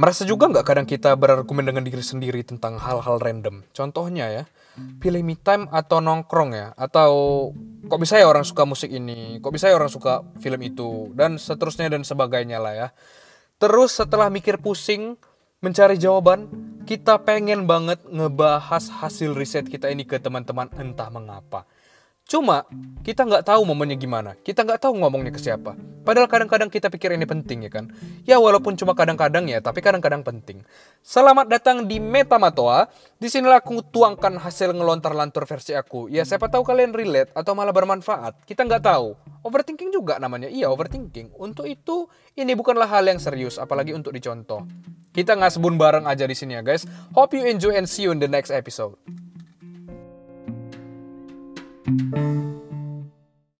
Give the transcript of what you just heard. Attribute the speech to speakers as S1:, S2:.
S1: Merasa juga nggak kadang kita berargumen dengan diri sendiri tentang hal-hal random? Contohnya ya, pilih me time atau nongkrong ya? Atau kok bisa ya orang suka musik ini? Kok bisa ya orang suka film itu? Dan seterusnya dan sebagainya lah ya. Terus setelah mikir pusing, mencari jawaban, kita pengen banget ngebahas hasil riset kita ini ke teman-teman entah mengapa. Cuma kita nggak tahu momennya gimana, kita nggak tahu ngomongnya ke siapa. Padahal kadang-kadang kita pikir ini penting ya kan. Ya walaupun cuma kadang-kadang ya, tapi kadang-kadang penting. Selamat datang di Metamatoa. Di sini aku tuangkan hasil ngelontar lantur versi aku. Ya siapa tahu kalian relate atau malah bermanfaat. Kita nggak tahu. Overthinking juga namanya. Iya overthinking. Untuk itu ini bukanlah hal yang serius, apalagi untuk dicontoh. Kita ngasbun bareng aja di sini ya guys. Hope you enjoy and see you in the next episode. thank you